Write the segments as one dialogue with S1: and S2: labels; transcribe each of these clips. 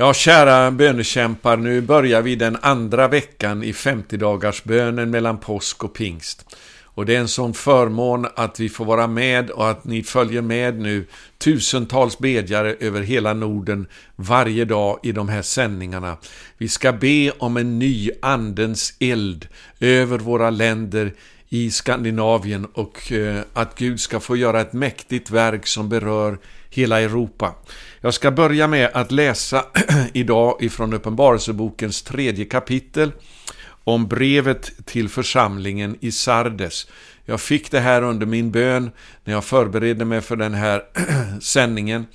S1: Ja, kära bönekämpar, nu börjar vi den andra veckan i 50-dagarsbönen mellan påsk och pingst. Och det är en sån förmån att vi får vara med och att ni följer med nu tusentals bedjare över hela Norden varje dag i de här sändningarna. Vi ska be om en ny andens eld över våra länder i Skandinavien och eh, att Gud ska få göra ett mäktigt verk som berör hela Europa. Jag ska börja med att läsa idag ifrån Uppenbarelsebokens tredje kapitel om brevet till församlingen i Sardes. Jag fick det här under min bön när jag förberedde mig för den här sändningen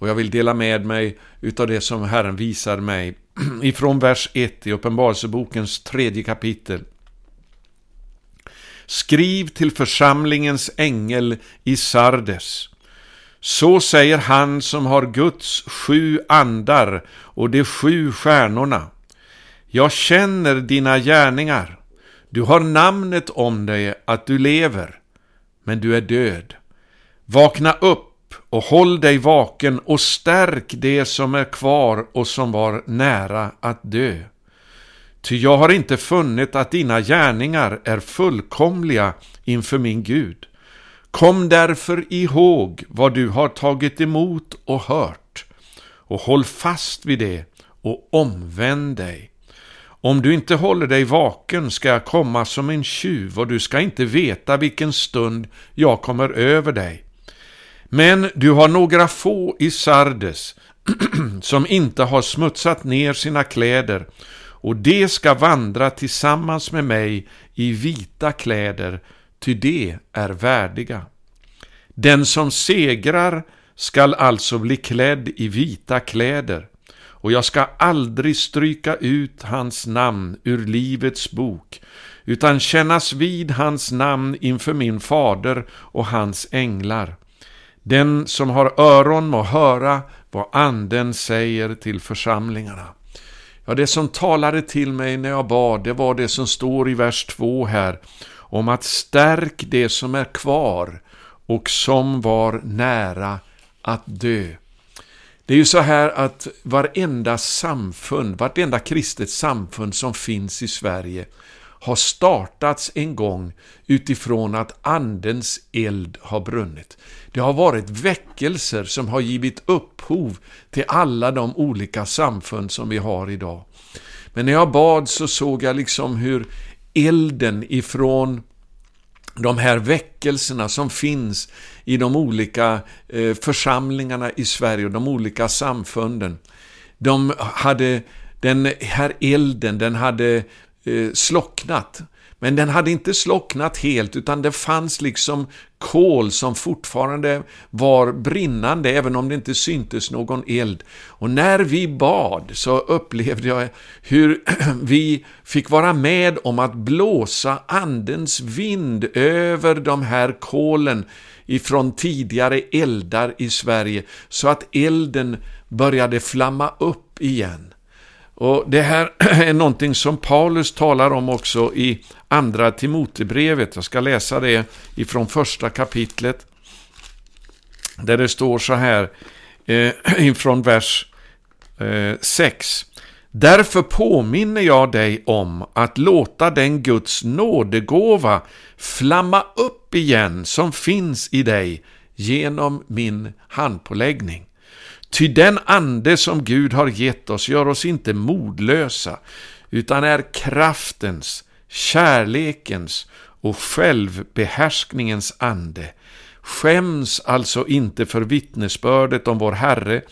S1: och jag vill dela med mig utav det som Herren visar mig ifrån vers 1 i Uppenbarelsebokens tredje kapitel. Skriv till församlingens ängel i Sardes. Så säger han som har Guds sju andar och de sju stjärnorna. Jag känner dina gärningar. Du har namnet om dig att du lever, men du är död. Vakna upp och håll dig vaken och stärk det som är kvar och som var nära att dö. Ty jag har inte funnit att dina gärningar är fullkomliga inför min Gud. Kom därför ihåg vad du har tagit emot och hört och håll fast vid det och omvänd dig. Om du inte håller dig vaken ska jag komma som en tjuv och du ska inte veta vilken stund jag kommer över dig. Men du har några få i Sardes som inte har smutsat ner sina kläder och de ska vandra tillsammans med mig i vita kläder, ty de är värdiga. Den som segrar skall alltså bli klädd i vita kläder, och jag ska aldrig stryka ut hans namn ur Livets bok, utan kännas vid hans namn inför min fader och hans änglar. Den som har öron må höra vad anden säger till församlingarna. Ja, det som talade till mig när jag bad, det var det som står i vers 2 här, om att stärk det som är kvar och som var nära att dö. Det är ju så här att varenda samfund, vartenda kristet samfund som finns i Sverige har startats en gång utifrån att Andens eld har brunnit. Det har varit väckelser som har givit upphov till alla de olika samfund som vi har idag. Men när jag bad så såg jag liksom hur elden ifrån de här väckelserna som finns i de olika eh, församlingarna i Sverige och de olika samfunden. De hade, den här elden, den hade eh, slocknat. Men den hade inte slocknat helt, utan det fanns liksom kol som fortfarande var brinnande, även om det inte syntes någon eld. Och när vi bad så upplevde jag hur vi fick vara med om att blåsa Andens vind över de här kolen ifrån tidigare eldar i Sverige, så att elden började flamma upp igen. Och Det här är någonting som Paulus talar om också i andra Timotebrevet. Jag ska läsa det ifrån första kapitlet. Där det står så här, eh, ifrån vers eh, 6. Därför påminner jag dig om att låta den Guds nådegåva flamma upp igen som finns i dig genom min handpåläggning. Ty den ande som Gud har gett oss gör oss inte modlösa, utan är kraftens, kärlekens och självbehärskningens ande. Skäms alltså inte för vittnesbördet om vår Herre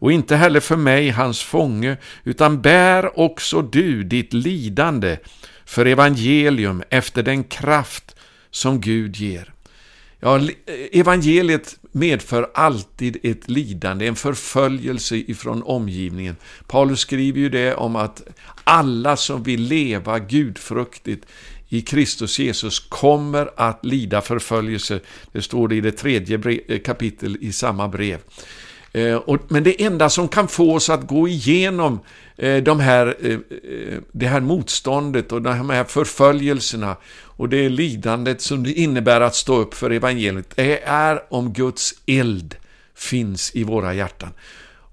S1: och inte heller för mig, hans fånge, utan bär också du ditt lidande för evangelium efter den kraft som Gud ger. Ja, evangeliet medför alltid ett lidande, en förföljelse ifrån omgivningen. Paulus skriver ju det om att alla som vill leva gudfruktigt i Kristus Jesus kommer att lida förföljelse. Det står det i det tredje eh, kapitel i samma brev. Eh, men det enda som kan få oss att gå igenom eh, de här, eh, eh det här motståndet och de här förföljelserna och det lidandet som det innebär att stå upp för evangeliet, det är om Guds eld finns i våra hjärtan.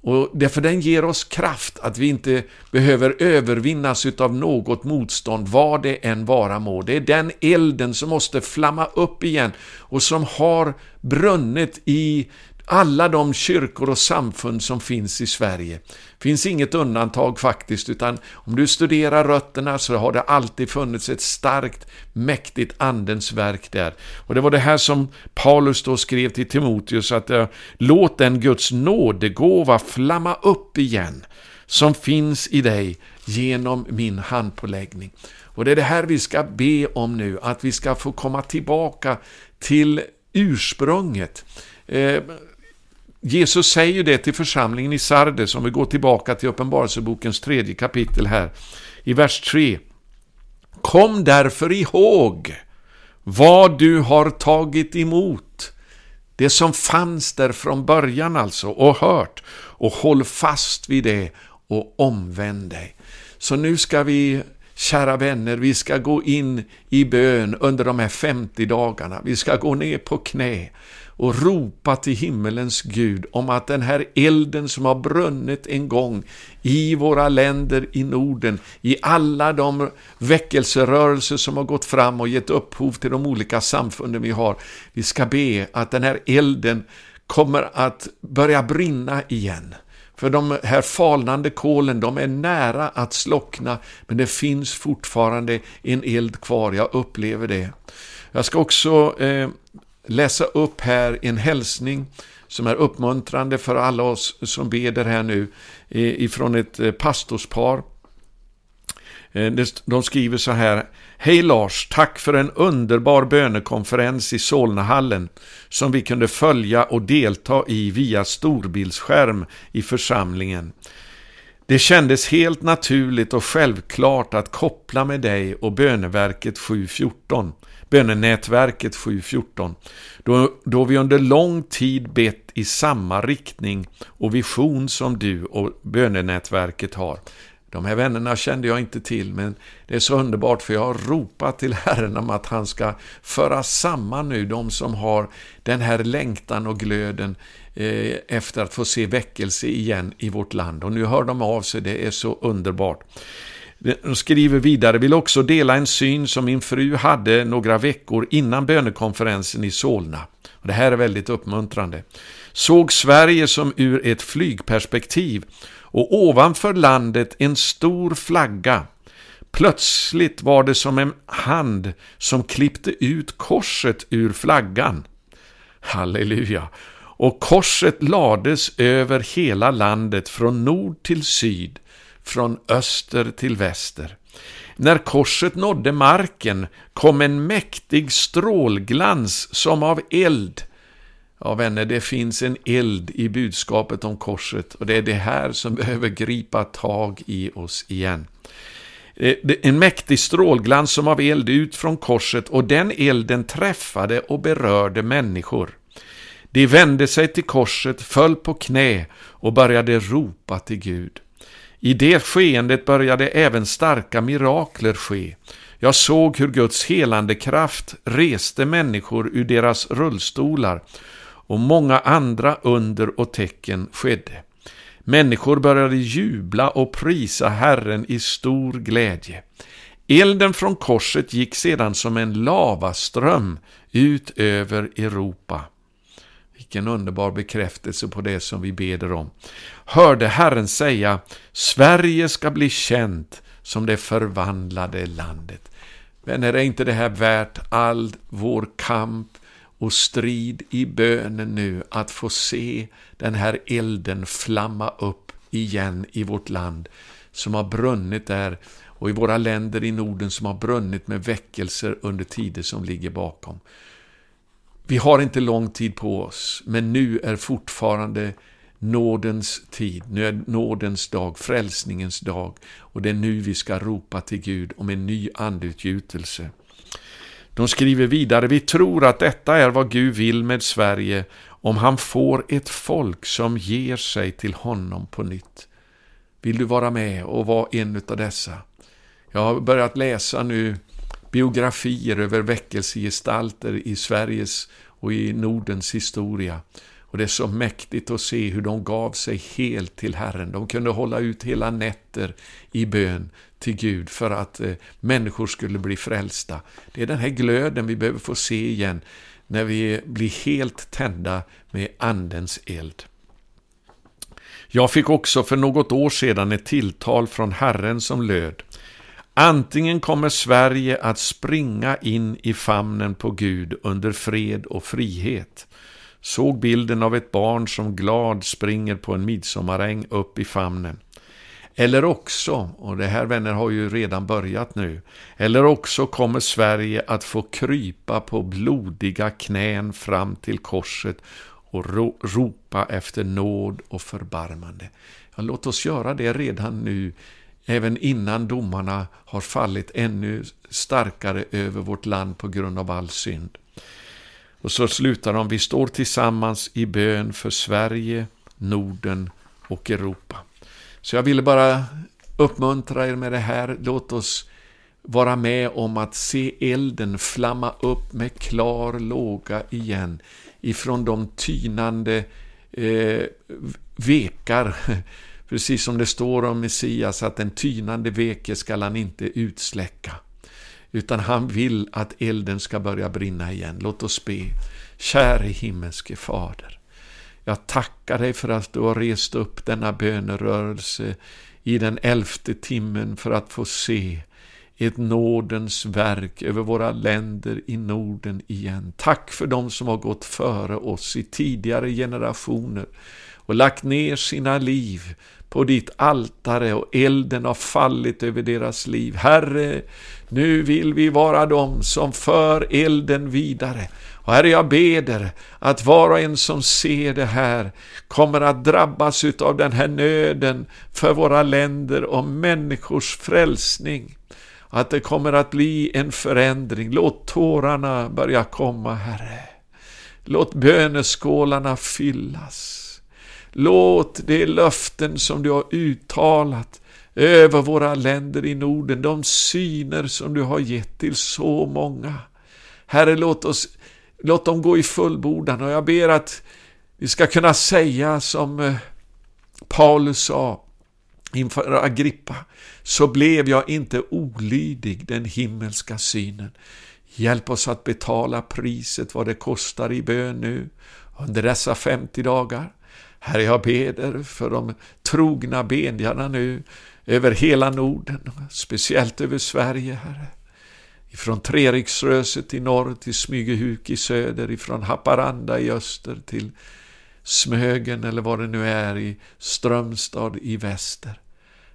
S1: Och därför den ger oss kraft att vi inte behöver övervinnas utav något motstånd, vad det än vara må. Det är den elden som måste flamma upp igen och som har brunnit i alla de kyrkor och samfund som finns i Sverige. Det finns inget undantag faktiskt, utan om du studerar rötterna så har det alltid funnits ett starkt, mäktigt andens verk där. Och det var det här som Paulus då skrev till Timoteus, att eh, låt den Guds nådegåva flamma upp igen, som finns i dig genom min handpåläggning. Och det är det här vi ska be om nu, att vi ska få komma tillbaka till ursprunget. Eh, Jesus säger det till församlingen i Sardes, om vi går tillbaka till Uppenbarelsebokens tredje kapitel här, i vers 3. Kom därför ihåg vad du har tagit emot, det som fanns där från början alltså, och hört, och håll fast vid det och omvänd dig. Så nu ska vi Kära vänner, vi ska gå in i bön under de här 50 dagarna. Vi ska gå ner på knä och ropa till himmelens Gud om att den här elden som har brunnit en gång i våra länder i Norden, i alla de väckelserörelser som har gått fram och gett upphov till de olika samfunden vi har. Vi ska be att den här elden kommer att börja brinna igen. För de här falnande kolen, de är nära att slockna, men det finns fortfarande en eld kvar, jag upplever det. Jag ska också eh, läsa upp här en hälsning som är uppmuntrande för alla oss som beder här nu eh, ifrån ett eh, pastorspar. Eh, de skriver så här. Hej Lars, tack för en underbar bönekonferens i Solnahallen som vi kunde följa och delta i via storbildsskärm i församlingen. Det kändes helt naturligt och självklart att koppla med dig och böneverket 714 bönenätverket 714, då, då vi under lång tid bett i samma riktning och vision som du och bönenätverket har. De här vännerna kände jag inte till, men det är så underbart för jag har ropat till Herren om att han ska föra samman nu de som har den här längtan och glöden eh, efter att få se väckelse igen i vårt land. Och nu hör de av sig, det är så underbart. De skriver vidare, vill också dela en syn som min fru hade några veckor innan bönekonferensen i Solna. Och det här är väldigt uppmuntrande. Såg Sverige som ur ett flygperspektiv och ovanför landet en stor flagga. Plötsligt var det som en hand som klippte ut korset ur flaggan. Halleluja! Och korset lades över hela landet från nord till syd från öster till väster. När korset nådde marken kom en mäktig strålglans som av eld. Ja, vänner, det finns en eld i budskapet om korset och det är det här som behöver gripa tag i oss igen. Eh, en mäktig strålglans som av eld ut från korset och den elden träffade och berörde människor. De vände sig till korset, föll på knä och började ropa till Gud. I det skeendet började även starka mirakler ske. Jag såg hur Guds helande kraft reste människor ur deras rullstolar och många andra under och tecken skedde. Människor började jubla och prisa Herren i stor glädje. Elden från korset gick sedan som en lavaström ut över Europa. Vilken underbar bekräftelse på det som vi beder om. Hörde Herren säga, Sverige ska bli känt som det förvandlade landet. Vänner, är inte det här värt all vår kamp och strid i bönen nu, att få se den här elden flamma upp igen i vårt land, som har brunnit där, och i våra länder i Norden som har brunnit med väckelser under tider som ligger bakom. Vi har inte lång tid på oss, men nu är fortfarande nådens tid, nu är nådens dag, frälsningens dag och det är nu vi ska ropa till Gud om en ny andutgjutelse. De skriver vidare, vi tror att detta är vad Gud vill med Sverige om han får ett folk som ger sig till honom på nytt. Vill du vara med och vara en av dessa? Jag har börjat läsa nu biografier över väckelsegestalter i Sveriges och i Nordens historia. Och det är så mäktigt att se hur de gav sig helt till Herren. De kunde hålla ut hela nätter i bön till Gud för att eh, människor skulle bli frälsta. Det är den här glöden vi behöver få se igen när vi blir helt tända med Andens eld. Jag fick också för något år sedan ett tilltal från Herren som löd Antingen kommer Sverige att springa in i famnen på Gud under fred och frihet. Såg bilden av ett barn som glad springer på en midsommaräng upp i famnen. Eller också, och det här vänner har ju redan börjat nu, eller också kommer Sverige att få krypa på blodiga knän fram till korset och ro ropa efter nåd och förbarmande. Ja, låt oss göra det redan nu, även innan domarna har fallit ännu starkare över vårt land på grund av all synd. Och så slutar de, vi står tillsammans i bön för Sverige, Norden och Europa. Så jag ville bara uppmuntra er med det här. Låt oss vara med om att se elden flamma upp med klar låga igen ifrån de tynande eh, vekar. Precis som det står om Messias att den tynande veke skall han inte utsläcka. Utan han vill att elden ska börja brinna igen. Låt oss be. Käre himmelske Fader. Jag tackar dig för att du har rest upp denna bönerörelse i den elfte timmen för att få se ett nådens verk över våra länder i Norden igen. Tack för dem som har gått före oss i tidigare generationer och lagt ner sina liv på ditt altare och elden har fallit över deras liv. Herre, nu vill vi vara de som för elden vidare. Och Herre, jag beder att var och en som ser det här kommer att drabbas av den här nöden för våra länder och människors frälsning. Att det kommer att bli en förändring. Låt tårarna börja komma, Herre. Låt böneskålarna fyllas. Låt de löften som du har uttalat över våra länder i Norden, de syner som du har gett till så många. Herre, låt, oss, låt dem gå i fullbordan och jag ber att vi ska kunna säga som eh, Paulus sa inför Agrippa, så blev jag inte olydig den himmelska synen. Hjälp oss att betala priset vad det kostar i bön nu under dessa 50 dagar. Herre, jag beder för de trogna bedjarna nu över hela Norden, speciellt över Sverige, Herre. Ifrån Treriksröset i norr till Smygehuk i söder, ifrån Haparanda i öster till Smögen eller vad det nu är i Strömstad i väster.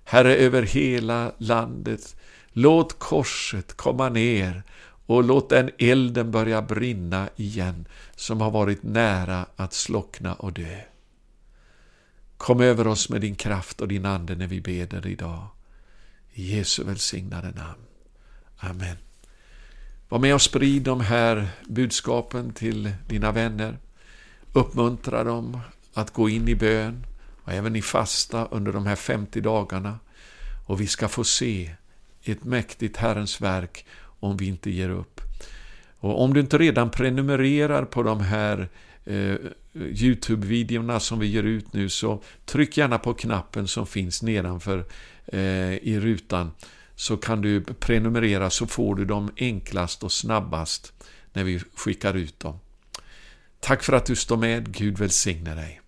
S1: Herre, över hela landet, låt korset komma ner och låt den elden börja brinna igen som har varit nära att slockna och dö. Kom över oss med din kraft och din ande när vi beder idag. I Jesu välsignade namn. Amen. Var med och sprid de här budskapen till dina vänner. Uppmuntra dem att gå in i bön och även i fasta under de här 50 dagarna. Och vi ska få se ett mäktigt Herrens verk om vi inte ger upp. Och om du inte redan prenumererar på de här eh, Youtube-videorna som vi ger ut nu så tryck gärna på knappen som finns nedanför eh, i rutan så kan du prenumerera så får du dem enklast och snabbast när vi skickar ut dem. Tack för att du står med. Gud välsigne dig.